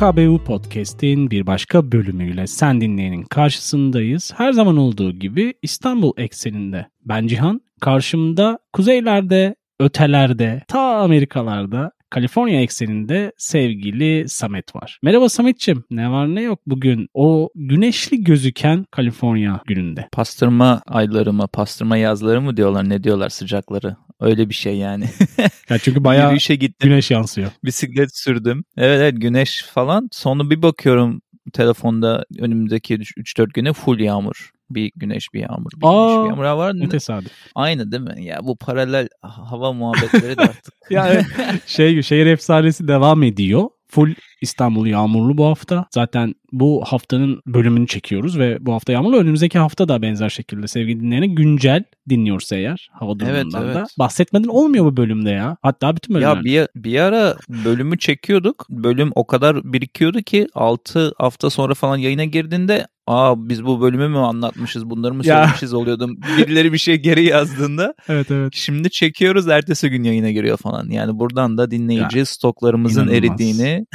PKBU Podcast'in bir başka bölümüyle sen dinleyenin karşısındayız. Her zaman olduğu gibi İstanbul ekseninde. Ben Cihan, karşımda kuzeylerde, ötelerde, ta Amerikalarda Kaliforniya ekseninde sevgili Samet var. Merhaba Sametçim. Ne var ne yok bugün o güneşli gözüken Kaliforniya gününde. Pastırma ayları mı, pastırma yazları mı diyorlar, ne diyorlar sıcakları. Öyle bir şey yani. ya çünkü bayağı Yürüyüşe gittim. güneş yansıyor. Bisiklet sürdüm. Evet evet güneş falan. Sonra bir bakıyorum telefonda önümüzdeki 3-4 güne full yağmur. Bir güneş bir yağmur. Bir Aa, güneş bir yağmur. Var Ne tesadüf. Aynı değil mi? Ya bu paralel hava muhabbetleri de artık. yani şey şehir efsanesi devam ediyor. Full İstanbul yağmurlu bu hafta. Zaten bu haftanın bölümünü çekiyoruz ve bu hafta yağmurlu. Önümüzdeki hafta da benzer şekilde sevgili dinleyene güncel dinliyorsa eğer hava durumundan Evet, da. evet. Bahsetmeden olmuyor bu bölümde ya. Hatta bütün bölümler. ya bir, bir ara bölümü çekiyorduk. Bölüm o kadar birikiyordu ki 6 hafta sonra falan yayına girdiğinde Aa biz bu bölümü mü anlatmışız bunları mı Ya. söylemişiz oluyordum. Birileri bir şey geri yazdığında Evet evet. Şimdi çekiyoruz ertesi gün yayına giriyor falan. Yani buradan da dinleyici stoklarımızın inanılmaz. eridiğini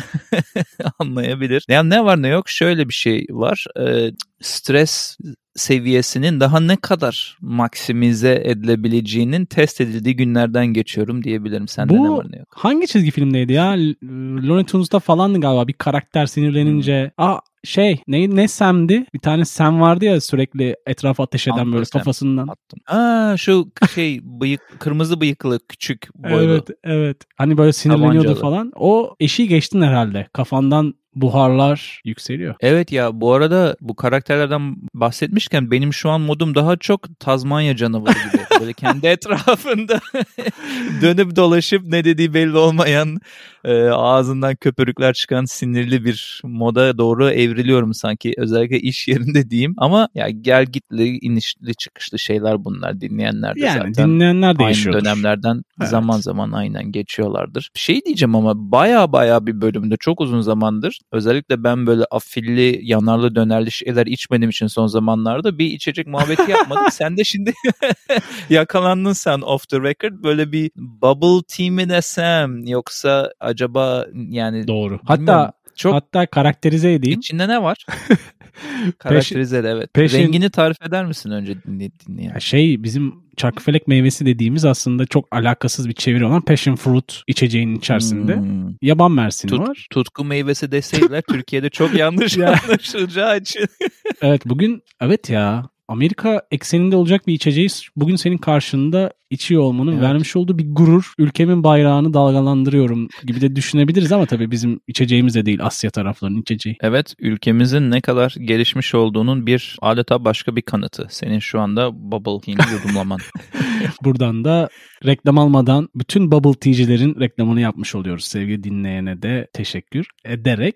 anlayabilir. Yani ne var ne yok şöyle bir şey var. Ee, stres seviyesinin daha ne kadar maksimize edilebileceğinin test edildiği günlerden geçiyorum diyebilirim. Sende Bu- ne var ne yok. Hangi çizgi filmdeydi ya? Looney Tunes'ta falandı galiba. Bir karakter sinirlenince. Hmm. Aa şey ne, ne Sam'di? Bir tane Sam vardı ya sürekli etrafa ateş eden Uncle böyle kafasından. Attım. Aa şu şey bıyık kırmızı bıyıklı küçük boylu. Evet evet. Hani böyle sinirleniyordu Tabancalı. falan. O eşiği geçtin herhalde. Kafandan buharlar yükseliyor. Evet ya bu arada bu karakterlerden bahsetmişken benim şu an modum daha çok Tazmanya canavarı gibi. Böyle kendi etrafında dönüp dolaşıp ne dediği belli olmayan e, ağzından köpürükler çıkan sinirli bir moda doğru evriliyorum sanki. Özellikle iş yerinde diyeyim. Ama ya gel gitli inişli çıkışlı şeyler bunlar dinleyenler de Yani zaten. dinleyenler de Aynı dönemlerden Evet. zaman zaman aynen geçiyorlardır. Şey diyeceğim ama baya baya bir bölümde çok uzun zamandır özellikle ben böyle afilli yanarlı dönerli şeyler içmediğim için son zamanlarda bir içecek muhabbeti yapmadık. sen de şimdi yakalandın sen off the record böyle bir bubble tea mi desem yoksa acaba yani Doğru. Hatta çok hatta karakterize edeyim. içinde ne var? Karakterize de evet. peşin- Rengini tarif eder misin önce dinle, dinleyen? Ya şey bizim çarkıfelek meyvesi dediğimiz aslında çok alakasız bir çeviri olan passion fruit içeceğinin içerisinde. Hmm. Yaban mersini Tut- var. tutku meyvesi deseydiler Türkiye'de çok yanlış Ya. anlaşılacağı için. Evet bugün evet ya Amerika ekseninde olacak bir içeceği bugün senin karşında içiyor olmanın Evet. vermiş olduğu bir gurur. Ülkemin bayrağını dalgalandırıyorum gibi de düşünebiliriz ama tabii bizim içeceğimiz de değil Asya taraflarının içeceği. Evet ülkemizin ne kadar gelişmiş olduğunun bir adeta başka bir kanıtı. Senin şu anda bubble tea'ni yudumlaman. Buradan da reklam almadan bütün bubble tea'cilerin reklamını yapmış oluyoruz. Sevgili dinleyene de teşekkür ederek.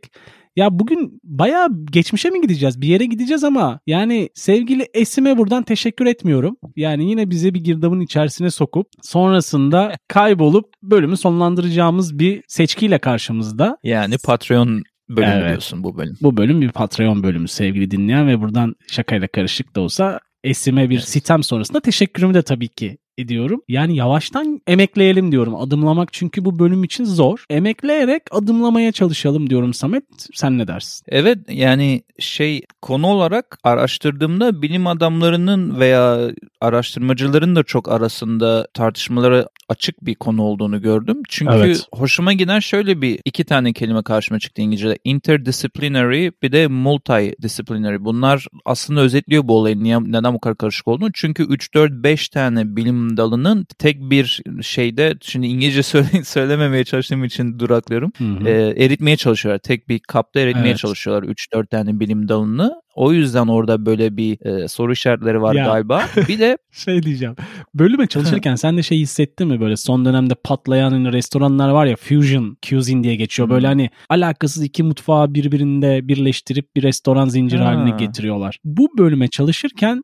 Ya bugün bayağı geçmişe mi gideceğiz? Bir yere gideceğiz ama yani sevgili Esim'e buradan teşekkür etmiyorum. Yani yine bize bir girdabın içerisine sokup sonrasında kaybolup bölümü sonlandıracağımız bir seçkiyle karşımızda. yani Patreon bölümü Evet. diyorsun bu bölüm. Bu bölüm bir Patreon bölümü sevgili dinleyen ve buradan şakayla karışık da olsa Esim'e bir Evet. sitem sonrasında teşekkürümü de tabii ki ediyorum. Yani yavaştan emekleyelim diyorum. Adımlamak çünkü bu bölüm için zor. Emekleyerek adımlamaya çalışalım diyorum Samet. Sen ne dersin? Evet yani şey konu olarak araştırdığımda bilim adamlarının veya araştırmacıların da çok arasında tartışmalara açık bir konu olduğunu gördüm. Çünkü Evet. hoşuma giden şöyle bir iki tane kelime karşıma çıktı İngilizce'de. Interdisciplinary bir de multidisciplinary. Bunlar aslında özetliyor bu olayın niye, neden bu kadar karışık olduğunu. Çünkü 3, 4, 5 tane bilim dalının tek bir şeyde şimdi İngilizce söyle, söylememeye çalıştığım için duraklıyorum Hı hı. e, eritmeye çalışıyorlar. Tek bir kapta eritmeye Evet. çalışıyorlar 3-4 tane bilim dalını. O yüzden orada böyle bir e, soru işaretleri var Ya. galiba. Bir de şey diyeceğim. Bölüme çalışırken sen de şey hissettin mi böyle son dönemde patlayan hani restoranlar var ya fusion cuisine diye geçiyor. Hmm. Böyle hani alakasız iki mutfağı birbirinde birleştirip bir restoran zinciri Ha. haline getiriyorlar. Bu bölüme çalışırken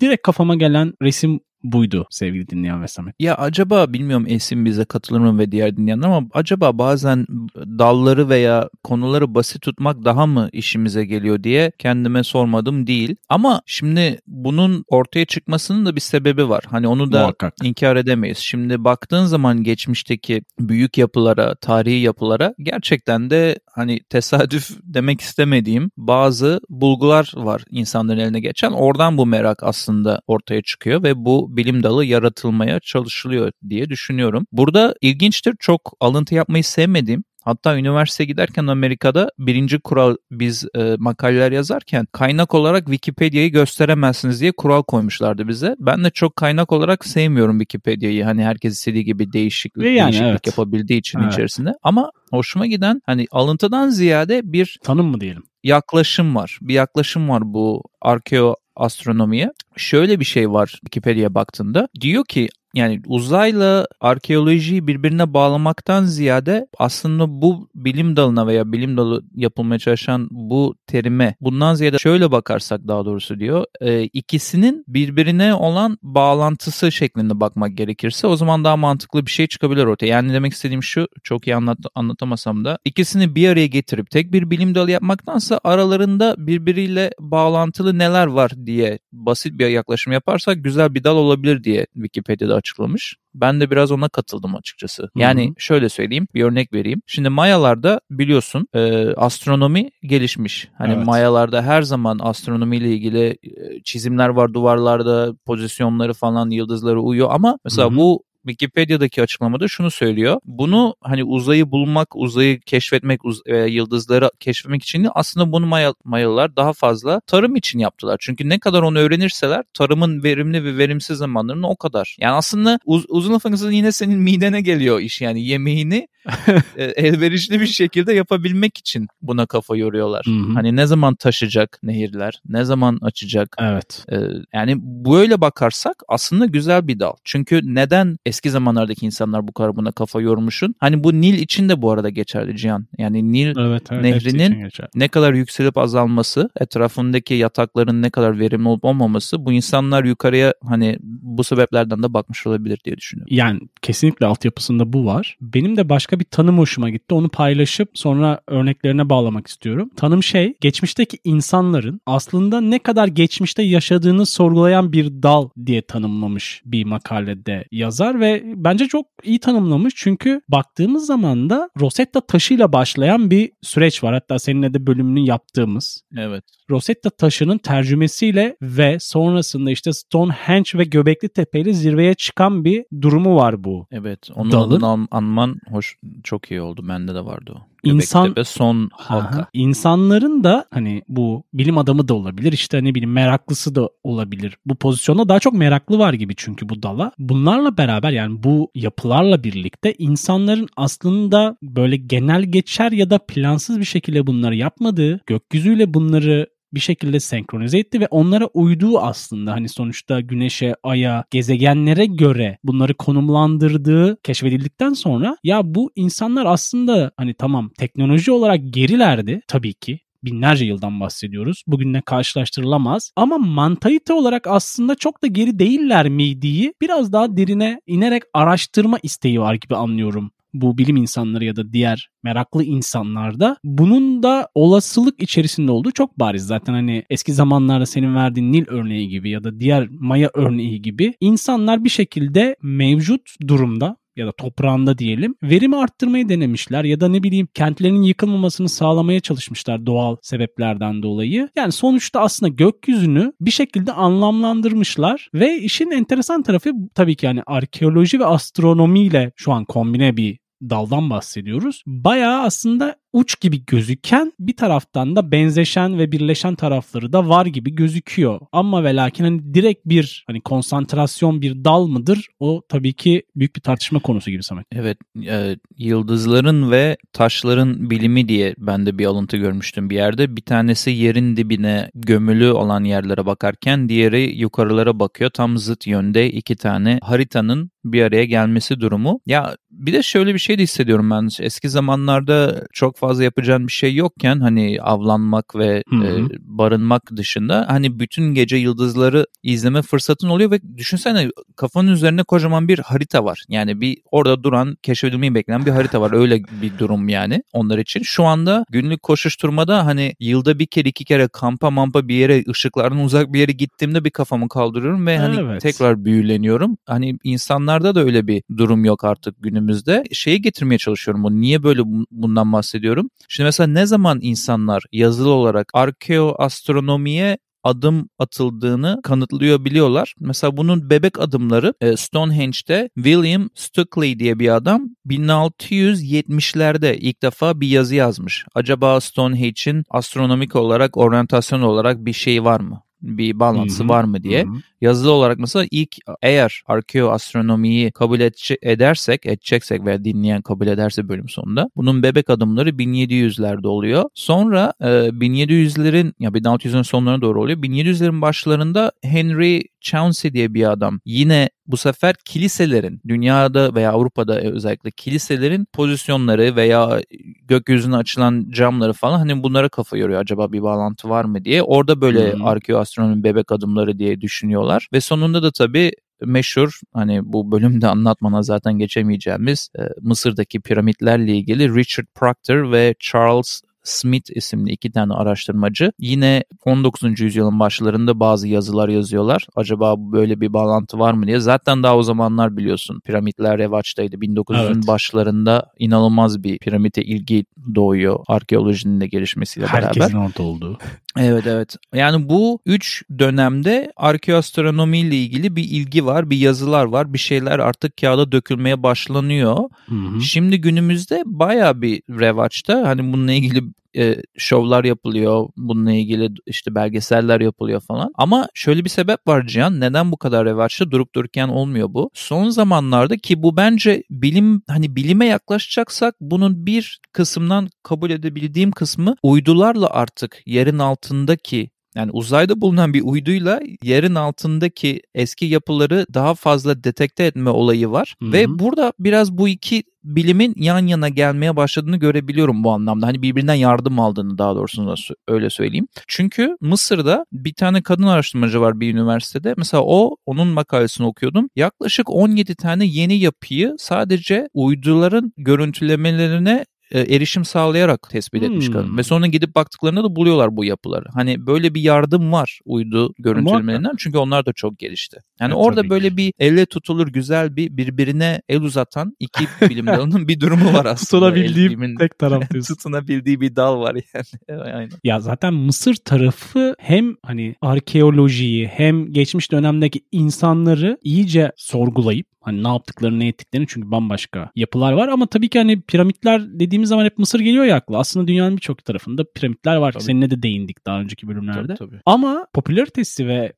direkt kafama gelen resim buydu sevgili dinleyen ve Samet. ya acaba bilmiyorum Esin bize katılır mı ve diğer dinleyenler ama acaba bazen dalları veya konuları basit tutmak daha mı işimize geliyor diye kendime sormadım değil. Ama şimdi bunun ortaya çıkmasının da bir sebebi var. Hani onu da Muhakkak. inkar edemeyiz. Şimdi baktığın zaman geçmişteki büyük yapılara, tarihi yapılara gerçekten de hani tesadüf demek istemediğim bazı bulgular var insanların eline geçen. Oradan bu merak aslında ortaya çıkıyor ve bu bilim dalı yaratılmaya çalışılıyor diye düşünüyorum. Burada ilginçtir çok alıntı yapmayı sevmediğim Hatta üniversiteye giderken Amerika'da birinci kural biz e, makaleler yazarken kaynak olarak Wikipedia'yı gösteremezsiniz diye kural koymuşlardı bize. Ben de çok kaynak olarak sevmiyorum Wikipedia'yı. Hani herkes istediği gibi değişiklik, Ve yani, değişiklik evet. yapabildiği için Evet. içerisinde. Ama hoşuma giden hani alıntıdan ziyade bir Tanım mı diyelim? yaklaşım var. Bir yaklaşım var bu arkeo astronomiye. Şöyle bir şey var Wikipedia'ya baktığında. Diyor ki yani uzayla arkeolojiyi birbirine bağlamaktan ziyade aslında bu bilim dalına veya bilim dalı yapılmaya çalışan bu terime bundan ziyade şöyle bakarsak daha doğrusu diyor e, ikisinin birbirine olan bağlantısı şeklinde bakmak gerekirse o zaman daha mantıklı bir şey çıkabilir ortaya. Yani demek istediğim şu çok iyi anlat, anlatamasam da ikisini bir araya getirip tek bir bilim dalı yapmaktansa aralarında birbiriyle bağlantılı neler var diye basit bir yaklaşım yaparsak güzel bir dal olabilir diye Wikipedia'da açıklamış. Ben de biraz ona katıldım açıkçası. Yani şöyle söyleyeyim, bir örnek vereyim. Şimdi Mayalarda biliyorsun e, astronomi gelişmiş. Hani Evet. Mayalarda her zaman astronomiyle ilgili e, çizimler var duvarlarda, pozisyonları falan yıldızları uyuyor ama mesela Hı hı. bu Wikipedia'daki açıklamada şunu söylüyor. Bunu hani uzayı bulmak, uzayı keşfetmek, uz- e, yıldızları keşfetmek için değil, aslında bunu Maya, Mayalılar daha fazla tarım için yaptılar. Çünkü ne kadar onu öğrenirseler tarımın verimli ve verimsiz zamanlarını o kadar. Yani aslında uz- uzun lafın yine senin midene geliyor iş yani yemeğini e, elverişli bir şekilde yapabilmek için buna kafa yoruyorlar. Hı hı. Hani ne zaman taşacak nehirler, ne zaman açacak, Evet. ee, yani böyle bakarsak aslında güzel bir dal. Çünkü neden eski zamanlardaki insanlar bu kadar buna kafa yormuşun? Hani bu Nil için de bu arada geçerli Cihan. Yani Nil Evet, evet. Nehrinin- ne kadar yükselip azalması, etrafındaki yatakların ne kadar verimli olup olmaması bu insanlar yukarıya hani bu sebeplerden de bakmış olabilir diye düşünüyorum. Yani kesinlikle altyapısında bu var. Benim de başka bir tanım hoşuma gitti. Onu paylaşıp sonra örneklerine bağlamak istiyorum. Tanım şey, geçmişteki insanların aslında ne kadar geçmişte yaşadığını sorgulayan bir dal diye tanımlamış bir makalede yazar ve bence çok iyi tanımlamış. Çünkü baktığımız zaman da Rosetta taşıyla başlayan bir süreç var. Hatta seninle de bölümünü yaptığımız. Evet. Rosetta taşının tercümesiyle ve sonrasında işte Stonehenge ve Göbekli Tepe ile zirveye çıkan bir durumu var bu. Evet. Onun Dalın- adını an- anman hoş çok iyi oldu. Bende de vardı o. İnsan- Göbektepe son halka. Aha. İnsanların da hani bu bilim adamı da olabilir işte ne bileyim meraklısı da olabilir. Bu pozisyonda daha çok meraklı var gibi çünkü bu dala. Bunlarla beraber yani bu yapılarla birlikte insanların aslında böyle genel geçer ya da plansız bir şekilde bunları yapmadığı, gökyüzüyle bunları bir şekilde senkronize etti ve onlara uyduğu aslında hani sonuçta güneşe, aya, gezegenlere göre bunları konumlandırdığı keşfedildikten sonra ya bu insanlar aslında hani tamam teknoloji olarak gerilerdi tabii ki binlerce yıldan bahsediyoruz. Bugünle karşılaştırılamaz. Ama mantalite olarak aslında çok da geri değiller miydiği biraz daha derine inerek araştırma isteği var gibi anlıyorum bu bilim insanları ya da diğer meraklı insanlarda bunun da olasılık içerisinde olduğu çok bariz. Zaten hani eski zamanlarda senin verdiğin Nil örneği gibi ya da diğer Maya örneği gibi insanlar bir şekilde mevcut durumda ya da toprağında diyelim verimi arttırmayı denemişler ya da ne bileyim kentlerinin yıkılmamasını sağlamaya çalışmışlar doğal sebeplerden dolayı. Yani sonuçta aslında gökyüzünü bir şekilde anlamlandırmışlar ve işin enteresan tarafı tabii ki yani arkeoloji ve astronomiyle şu an kombine bir daldan bahsediyoruz. Bayağı aslında uç gibi gözüken bir taraftan da benzeşen ve birleşen tarafları da var gibi gözüküyor. Ama ve lakin hani direkt bir hani konsantrasyon bir dal mıdır? O tabii ki büyük bir tartışma konusu gibi Samet. Evet, e, yıldızların ve taşların bilimi diye ben de bir alıntı görmüştüm bir yerde. Bir tanesi yerin dibine gömülü olan yerlere bakarken diğeri yukarılara bakıyor. Tam zıt yönde iki tane haritanın bir araya gelmesi durumu. Ya bir de şöyle bir şey de hissediyorum ben. Eski zamanlarda çok fazla fazla yapacağın bir şey yokken hani avlanmak ve Hı hı. e, barınmak dışında hani bütün gece yıldızları izleme fırsatın oluyor ve düşünsene kafanın üzerinde kocaman bir harita var. Yani bir orada duran keşfedilmeyi bekleyen bir harita var. Öyle bir durum yani onlar için. Şu anda günlük koşuşturmada hani yılda bir kere iki kere kampa mampa bir yere ışıklardan uzak bir yere gittiğimde bir kafamı kaldırıyorum ve hani Evet. tekrar büyüleniyorum. Hani insanlarda da öyle bir durum yok artık günümüzde. Şeyi getirmeye çalışıyorum. Niye böyle bu- bundan bahsediyorum? Şimdi mesela ne zaman insanlar yazılı olarak arkeoastronomiye adım atıldığını kanıtlıyor biliyorlar. Mesela bunun bebek adımları e, Stonehenge'de William Stukeley diye bir adam 1670'lerde ilk defa bir yazı yazmış. Acaba Stonehenge'in astronomik olarak, oryantasyon olarak bir şey var mı? Bir bağlantısı var mı diye. Hı hı. Yazılı olarak mesela ilk eğer arkeoastronomiyi kabul etçe- edersek, edeceksek veya dinleyen kabul ederse bölüm sonunda bunun bebek adımları 1700'lerde oluyor. Sonra e, 1700'lerin ya 1600'lerin sonlarına doğru oluyor. 1700'lerin başlarında Henry Chauncey diye bir adam yine bu sefer kiliselerin dünyada veya Avrupa'da özellikle kiliselerin pozisyonları veya gökyüzüne açılan camları falan hani bunlara kafa yoruyor acaba bir bağlantı var mı diye. Orada böyle hı. arkeoastronomi bebek adımları diye düşünüyorlar ve sonunda da tabii meşhur hani bu bölümde anlatmana zaten geçemeyeceğimiz e, Mısır'daki piramitlerle ilgili Richard Proctor ve Charles Smith isimli iki tane araştırmacı yine 19. yüzyılın başlarında bazı yazılar yazıyorlar. Acaba böyle bir bağlantı var mı diye. Zaten daha o zamanlar biliyorsun piramitler revaçtaydı. 1900'ün Evet. başlarında inanılmaz bir piramite ilgi doğuyor arkeolojinin de gelişmesiyle beraber. Herkesin orada olduğu. Evet evet. Yani bu üç dönemde arkeoastronomi ile ilgili bir ilgi var, bir yazılar var, bir şeyler artık kağıda dökülmeye başlanıyor. Hı hı. Şimdi günümüzde baya bir revaçta hani bununla ilgili e, şovlar yapılıyor, bununla ilgili işte belgeseller yapılıyor falan. Ama şöyle bir sebep var Cihan, neden bu kadar revaçta durup dururken olmuyor bu? Son zamanlarda ki bu bence bilim hani bilime yaklaşacaksak bunun bir kısımdan kabul edebildiğim kısmı uydularla artık yerin altındaki yani uzayda bulunan bir uyduyla yerin altındaki eski yapıları daha fazla detekte etme olayı var. Hı hı. Ve burada biraz bu iki bilimin yan yana gelmeye başladığını görebiliyorum bu anlamda. Hani birbirinden yardım aldığını daha doğrusu öyle söyleyeyim. Çünkü Mısır'da bir tane kadın araştırmacı var bir üniversitede. Mesela o onun makalesini okuyordum. Yaklaşık 17 tane yeni yapıyı sadece uyduların görüntülemelerine erişim sağlayarak tespit etmiş Hmm. kadın. Ve sonra gidip baktıklarında da buluyorlar bu yapıları. Hani böyle bir yardım var uydu görüntülemelerinden çünkü onlar da çok gelişti. Yani Evet, orada böyle ki. bir elle tutulur güzel bir birbirine el uzatan iki bilim dalının bir durumu var aslında. Tutunabildiğim tek taraf diyorsun. tutunabildiği bir dal var yani. Aynen. Ya zaten Mısır tarafı hem hani arkeolojiyi hem geçmiş dönemdeki insanları iyice sorgulayıp hani ne yaptıklarını ne ettiklerini çünkü bambaşka yapılar var ama tabii ki hani piramitler dediğimiz zaman hep Mısır geliyor ya akla. Aslında dünyanın birçok tarafında piramitler var. Tabii. Seninle de değindik daha önceki bölümlerde. Tabii, tabii. Ama popülaritesi ve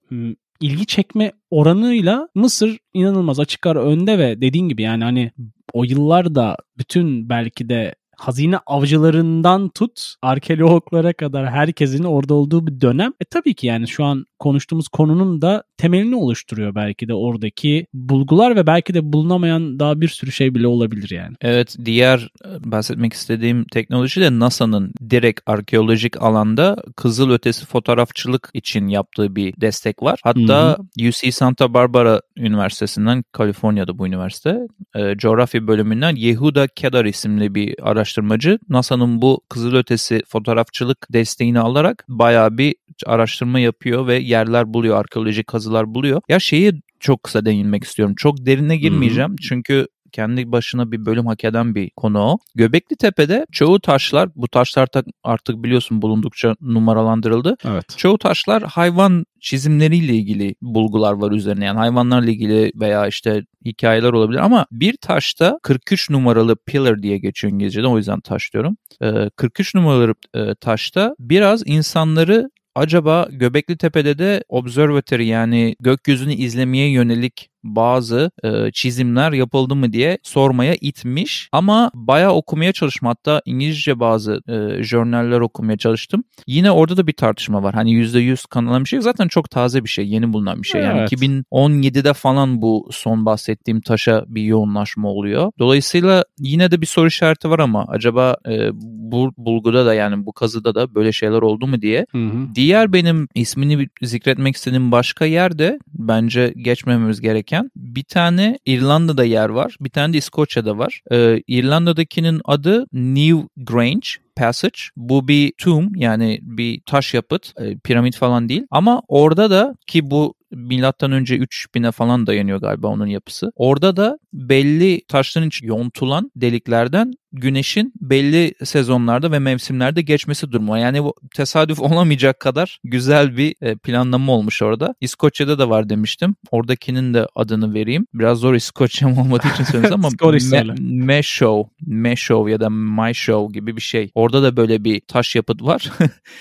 ilgi çekme oranıyla Mısır inanılmaz açık ara önde ve dediğin gibi yani hani o yıllarda bütün belki de hazine avcılarından tut arkeologlara kadar herkesin orada olduğu bir dönem. E tabii ki yani şu an konuştuğumuz konunun da temelini oluşturuyor belki de oradaki bulgular ve belki de bulunamayan daha bir sürü şey bile olabilir yani. Evet diğer e, bahsetmek istediğim teknoloji de NASA'nın direkt arkeolojik alanda kızıl ötesi fotoğrafçılık için yaptığı bir destek var. Hatta UC Santa Barbara Üniversitesi'nden Kaliforniya'da bu üniversite e, coğrafya bölümünden Yehuda Kedar isimli bir araştırmacı NASA'nın bu kızıl ötesi fotoğrafçılık desteğini alarak bayağı bir araştırma yapıyor ve yerler buluyor, arkeolojik kazılar buluyor. Ya şeyi çok kısa değinmek istiyorum. Çok derine girmeyeceğim çünkü kendi başına bir bölüm hak eden bir konu o. Göbekli Tepe'de çoğu taşlar, bu taşlar ta- artık biliyorsun bulundukça numaralandırıldı. Evet. Çoğu taşlar hayvan çizimleriyle ilgili bulgular var üzerine. Yani hayvanlarla ilgili veya işte hikayeler olabilir ama bir taşta 43 numaralı pillar diye geçiyor İngilizce'de o yüzden taş diyorum. Ee, 43 numaralı e, taşta biraz insanları acaba Göbekli Tepe'de de observatory yani gökyüzünü izlemeye yönelik bazı e, çizimler yapıldı mı diye sormaya itmiş. Ama bayağı okumaya çalıştım. Hatta İngilizce bazı e, jurnaller okumaya çalıştım. Yine orada da bir tartışma var. Hani %100 kanılan bir şey zaten çok taze bir şey. Yeni bulunan bir şey. Yani Evet. 2017'de falan bu son bahsettiğim taşa bir yoğunlaşma oluyor. Dolayısıyla yine de bir soru işareti var ama acaba e, bu bulguda da yani bu kazıda da böyle şeyler oldu mu diye. Hı hı. Diğer benim ismini zikretmek istediğim başka yerde bence geçmememiz gereken bir tane İrlanda'da yer var. Bir tane de İskoçya'da var. Ee, İrlanda'dakinin adı New Grange. Passage. Bu bir tomb yani bir taş yapıt, e, piramit falan değil. Ama orada da ki bu milattan önce 3000'e falan dayanıyor galiba onun yapısı. Orada da belli taşların içi yontulan deliklerden güneşin belli sezonlarda ve mevsimlerde geçmesi durumu. Yani bu tesadüf olamayacak kadar güzel bir e, planlama olmuş orada. İskoçya'da da var demiştim. Oradakinin de adını vereyim. Biraz zor İskoçya'm olmadığı için söylüyorum ama Skoriş söyle. Meshow, Meshow ya da My Show gibi bir şey. Orada da böyle bir taş yapıt var.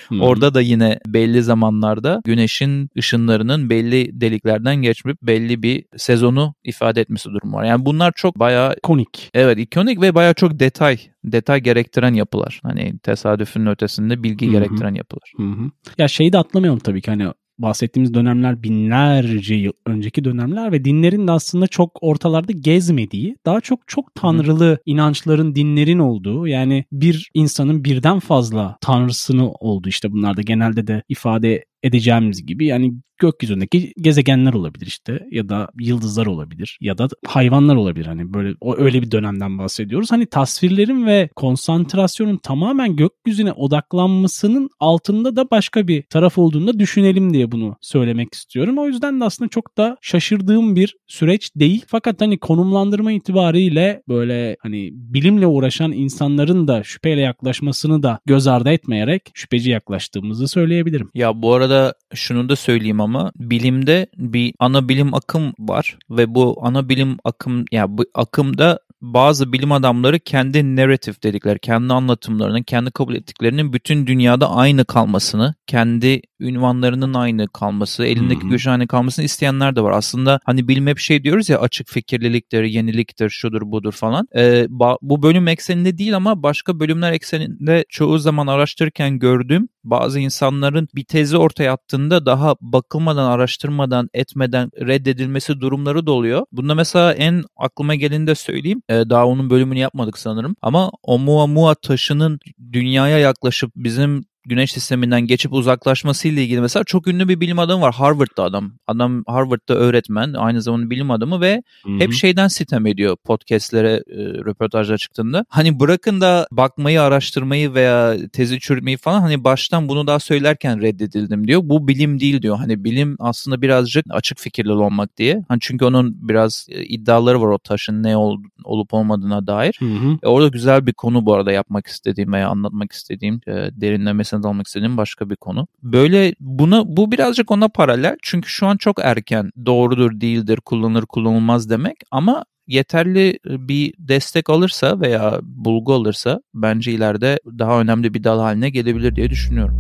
Hı. Orada da yine belli zamanlarda güneşin ışınlarının belli deliklerden geçip belli bir sezonu ifade etmesi durumu var. Yani bunlar çok bayağı konik. evet ikonik ve bayağı çok detay detay gerektiren yapılar. Hani tesadüfün ötesinde bilgi Hı hı. gerektiren yapılar. Hı hı. Ya şeyi de atlamayalım tabii ki hani bahsettiğimiz dönemler binlerce yıl önceki dönemler ve dinlerin de aslında çok ortalarda gezmediği, daha çok çok tanrılı inançların, dinlerin olduğu yani bir insanın birden fazla tanrısını olduğu işte bunlarda genelde de ifade edeceğimiz gibi yani gökyüzündeki gezegenler olabilir işte ya da yıldızlar olabilir ya da hayvanlar olabilir hani böyle o öyle bir dönemden bahsediyoruz. Hani tasvirlerin ve konsantrasyonun tamamen gökyüzüne odaklanmasının altında da başka bir taraf olduğunu da düşünelim diye bunu söylemek istiyorum. O yüzden de aslında çok da şaşırdığım bir süreç değil. Fakat hani konumlandırma itibariyle böyle hani bilimle uğraşan insanların da şüpheyle yaklaşmasını da göz ardı etmeyerek şüpheci yaklaştığımızı söyleyebilirim. Ya bu arada şunu da söyleyeyim ama bilimde bir ana bilim akım var ve bu ana bilim akım ya bu akımda bazı bilim adamları kendi narratif dedikleri, kendi anlatımlarının, kendi kabul ettiklerinin bütün dünyada aynı kalmasını, kendi ünvanlarının aynı kalması, elindeki hı. gücün aynı kalmasını isteyenler de var. Aslında hani bilim hep şey diyoruz ya açık fikirliliktir, yeniliktir, şudur budur falan. Ee, bu bölüm ekseninde değil ama başka bölümler ekseninde çoğu zaman araştırırken gördüğüm bazı insanların bir tezi ortaya attığında daha bakılmadan, araştırmadan, etmeden reddedilmesi durumları da oluyor. Bunda mesela en aklıma geleni de söyleyeyim. Ee, daha onun bölümünü yapmadık sanırım. Ama Oumuamua taşının dünyaya yaklaşıp bizim güneş sisteminden geçip uzaklaşmasıyla ilgili mesela çok ünlü bir bilim adamı var. Harvard'da adam. Adam Harvard'da öğretmen, aynı zamanda bilim adamı ve hep şeyden sitem ediyor podcastlere, e, röportajlara çıktığında. Hani bırakın da bakmayı, araştırmayı veya tezi çürütmeyi falan hani baştan bunu daha söylerken reddedildim diyor. Bu bilim değil diyor. Hani bilim aslında birazcık açık fikirli olmak diye. Hani çünkü onun biraz e, iddiaları var o taşın ne ol, olup olmadığına dair. Hı hı. E, orada güzel bir konu bu arada yapmak istediğim veya anlatmak istediğim, e, derinlemesine dalmak istediğim başka bir konu. Böyle buna bu birazcık ona paralel. Çünkü şu an çok erken doğrudur, değildir, kullanılır, kullanılmaz demek ama yeterli bir destek alırsa veya bulgu alırsa bence ileride daha önemli bir dal haline gelebilir diye düşünüyorum.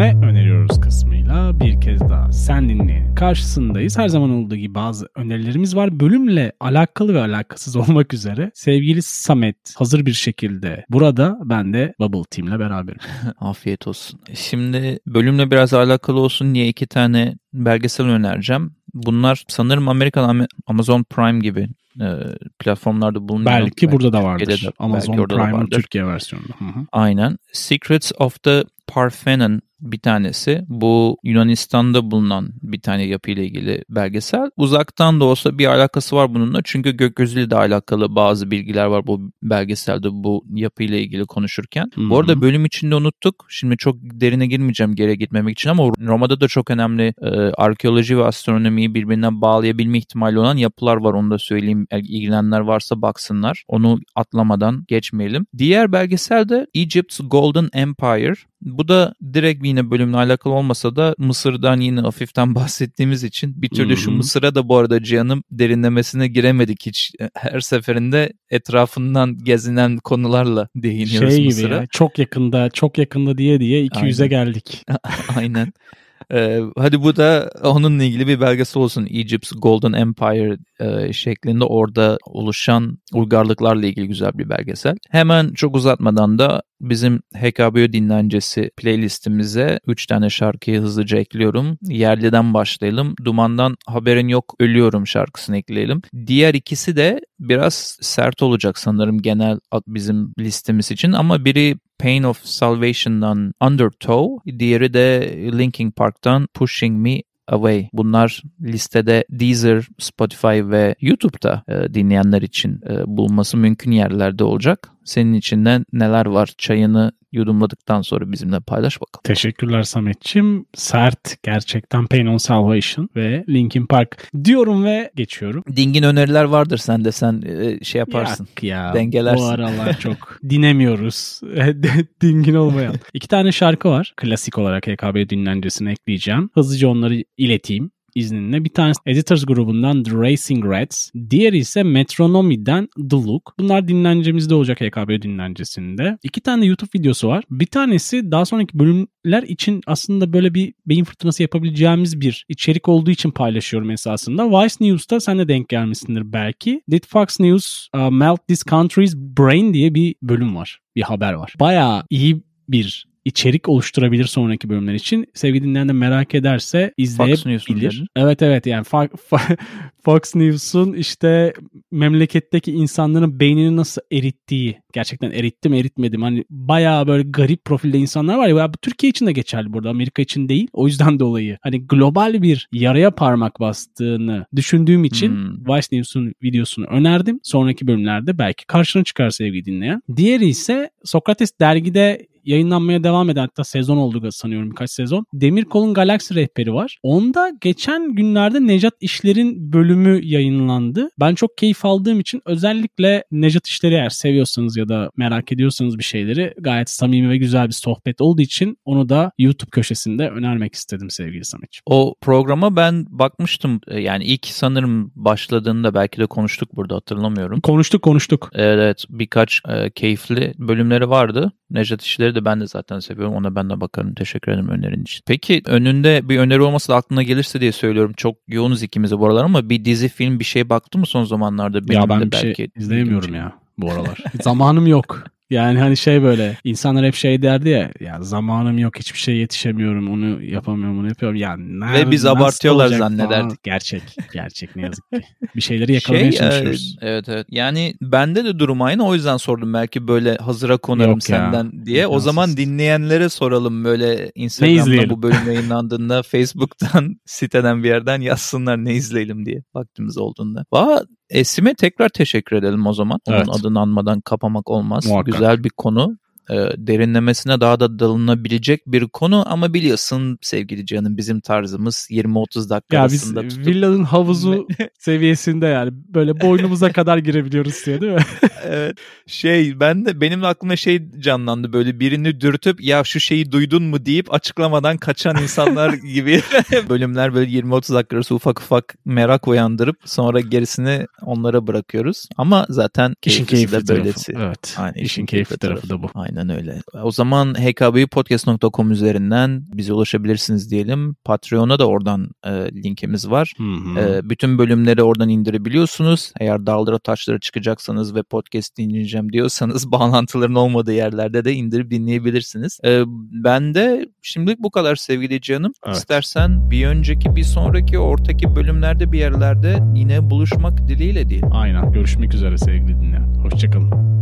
Ne öneriyoruz kısmıyla bir kez daha sen dinleyin. Karşısındayız. Her zaman olduğu gibi bazı önerilerimiz var. Bölümle alakalı ve alakasız olmak üzere sevgili Samet hazır bir şekilde burada ben de Bubble Team'le beraberim. Afiyet olsun. Şimdi bölümle biraz alakalı olsun diye iki tane belgesel önereceğim. Bunlar sanırım Amerikan Am- Amazon Prime gibi e, platformlarda bulunuyor. Belki burada da vardır. Türkiye'de de- Amazon belki Prime'ın. Türkiye versiyonu. Hı hı. Aynen. Secrets of the Parthenon bir tanesi. Bu Yunanistan'da bulunan bir tane yapıyla ilgili belgesel. Uzaktan da olsa bir alakası var bununla. Çünkü gökyüzüyle de alakalı bazı bilgiler var bu belgeselde bu yapıyla ilgili konuşurken. Hı hı. Bu arada bölüm içinde unuttuk. Şimdi çok derine girmeyeceğim geri gitmemek için ama Roma'da da çok önemli e, arkeoloji ve astronomiyi birbirine bağlayabilme ihtimali olan yapılar var. Onu da söyleyeyim. Eğer ilgilenenler varsa baksınlar. Onu atlamadan geçmeyelim. Diğer belgesel de Egypt's Golden Empire. Bu da direkt yine bölümle alakalı olmasa da Mısır'dan yine hafiften bahsettiğimiz için bir türlü şu. Mısır'a da bu arada Cihan'ım derinlemesine giremedik hiç. Her seferinde etrafından gezinen konularla değiniyoruz Şey gibi Mısır'a. ya çok yakında çok yakında diye diye 200'e Aynen. geldik. Aynen. Ee, hadi bu da onunla ilgili bir belgesel olsun. Egypt's Golden Empire e, şeklinde orada oluşan uygarlıklarla ilgili güzel bir belgesel. Hemen çok uzatmadan da bizim HKBO dinlencesi playlistimize 3 tane şarkıyı hızlıca ekliyorum. Yerliden başlayalım. Dumandan Haberin Yok Ölüyorum şarkısını ekleyelim. Diğer ikisi de biraz sert olacak sanırım genel bizim listemiz için ama biri Pain of Salvation'dan Undertow, diğeri de Linkin Park'tan Pushing Me Away. Bunlar listede Deezer, Spotify ve YouTube'da e, dinleyenler için e, bulması mümkün yerlerde olacak. Senin içinden neler var? Çayını yudumladıktan sonra bizimle paylaş bakalım. Teşekkürler Sametçim. Sert gerçekten Pain on Salvation ve Linkin Park diyorum ve geçiyorum. Dingin öneriler vardır sende sen e, şey yaparsın. Yok ya dengelersin. bu aralar çok dinemiyoruz. Dingin olmayan. İki tane şarkı var. Klasik olarak HKB dinlencesine ekleyeceğim. Hızlıca onları ileteyim izninle. Bir tanesi Editors grubundan The Racing Rats. Diğeri ise Metronomi'den The Look. Bunlar dinlencemizde olacak HKB dinlencesinde. İki tane YouTube videosu var. Bir tanesi daha sonraki bölümler için aslında böyle bir beyin fırtınası yapabileceğimiz bir içerik olduğu için paylaşıyorum esasında. Vice News'ta sen de denk gelmişsindir belki. Did Fox News uh, Melt This Country's Brain diye bir bölüm var. Bir haber var. Bayağı iyi bir içerik oluşturabilir sonraki bölümler için. Sevgili dinleyen de merak ederse izleyebilir. Evet evet yani Fox News'un işte memleketteki insanların beynini nasıl erittiği gerçekten eritti mi eritmedi mi hani bayağı böyle garip profilde insanlar var ya bu Türkiye için de geçerli burada Amerika için değil o yüzden dolayı hani global bir yaraya parmak bastığını düşündüğüm için hmm. Vice News'un videosunu önerdim. Sonraki bölümlerde belki karşına çıkar sevgili dinleyen. Diğeri ise Sokrates dergide yayınlanmaya devam eden hatta sezon oldu sanıyorum birkaç sezon. Demirkol'un Galaksi Rehberi var. Onda geçen günlerde Necat İşler'in bölümü yayınlandı. Ben çok keyif aldığım için özellikle Necat İşler'i eğer seviyorsanız ya da merak ediyorsanız bir şeyleri gayet samimi ve güzel bir sohbet olduğu için onu da YouTube köşesinde önermek istedim sevgili Samet'ciğim. O programa ben bakmıştım. E, yani ilk sanırım başladığında belki de konuştuk burada hatırlamıyorum. Konuştuk konuştuk. Evet birkaç e, keyifli bölümleri vardı. Nejat İşleri de ben de zaten seviyorum. Ona ben de bakarım. Teşekkür ederim önerin için. Peki önünde bir öneri olması da aklına gelirse diye söylüyorum. Çok yoğunuz ikimiz bu aralar ama bir dizi film bir şey baktı mı son zamanlarda? Benim ya ben de bir belki şey izleyemiyorum ya bu aralar. Zamanım yok. Yani hani şey böyle insanlar hep şey derdi ya ya zamanım yok hiçbir şey yetişemiyorum onu yapamıyorum bunu yapıyorum. Ya nerede, Ve biz abartıyorlar zannederdik. Gerçek gerçek ne yazık ki. Bir şeyleri yakalamaya şey, çalışıyoruz. Evet evet yani bende de durum aynı o yüzden sordum belki böyle hazıra konarım yok senden ya. diye. O zaman dinleyenlere soralım böyle Instagram'da bu bölüm yayınlandığında Facebook'tan siteden bir yerden yazsınlar ne izleyelim diye vaktimiz olduğunda. Valla Esim'e tekrar teşekkür edelim o zaman. Onun evet. adını anmadan kapamak olmaz. Muhakkak. Güzel bir konu e, derinlemesine daha da dalınabilecek bir konu ama biliyorsun sevgili canım bizim tarzımız 20-30 dakika ya arasında biz tutup... villanın havuzu seviyesinde yani böyle boynumuza kadar girebiliyoruz diye değil mi? evet. Şey ben de benim aklımda şey canlandı böyle birini dürtüp ya şu şeyi duydun mu deyip açıklamadan kaçan insanlar gibi bölümler böyle 20-30 dakika arası ufak ufak merak uyandırıp sonra gerisini onlara bırakıyoruz. Ama zaten işin keyifli de böylesi. Tarafı. Evet. Aynen, işin, işin keyifli, keyifli tarafı, tarafı da bu. Aynen öyle. O zaman hkbpodcast.com üzerinden bize ulaşabilirsiniz diyelim. Patreon'a da oradan e, linkimiz var. Hı hı. E, bütün bölümleri oradan indirebiliyorsunuz. Eğer dağlara taşlara çıkacaksanız ve podcast dinleyeceğim diyorsanız bağlantıların olmadığı yerlerde de indirip dinleyebilirsiniz. E, ben de şimdilik bu kadar sevgili canım. Evet. İstersen bir önceki bir sonraki ortaki bölümlerde bir yerlerde yine buluşmak dileğiyle diyelim. Aynen. Görüşmek üzere sevgili dinleyen. Hoşçakalın.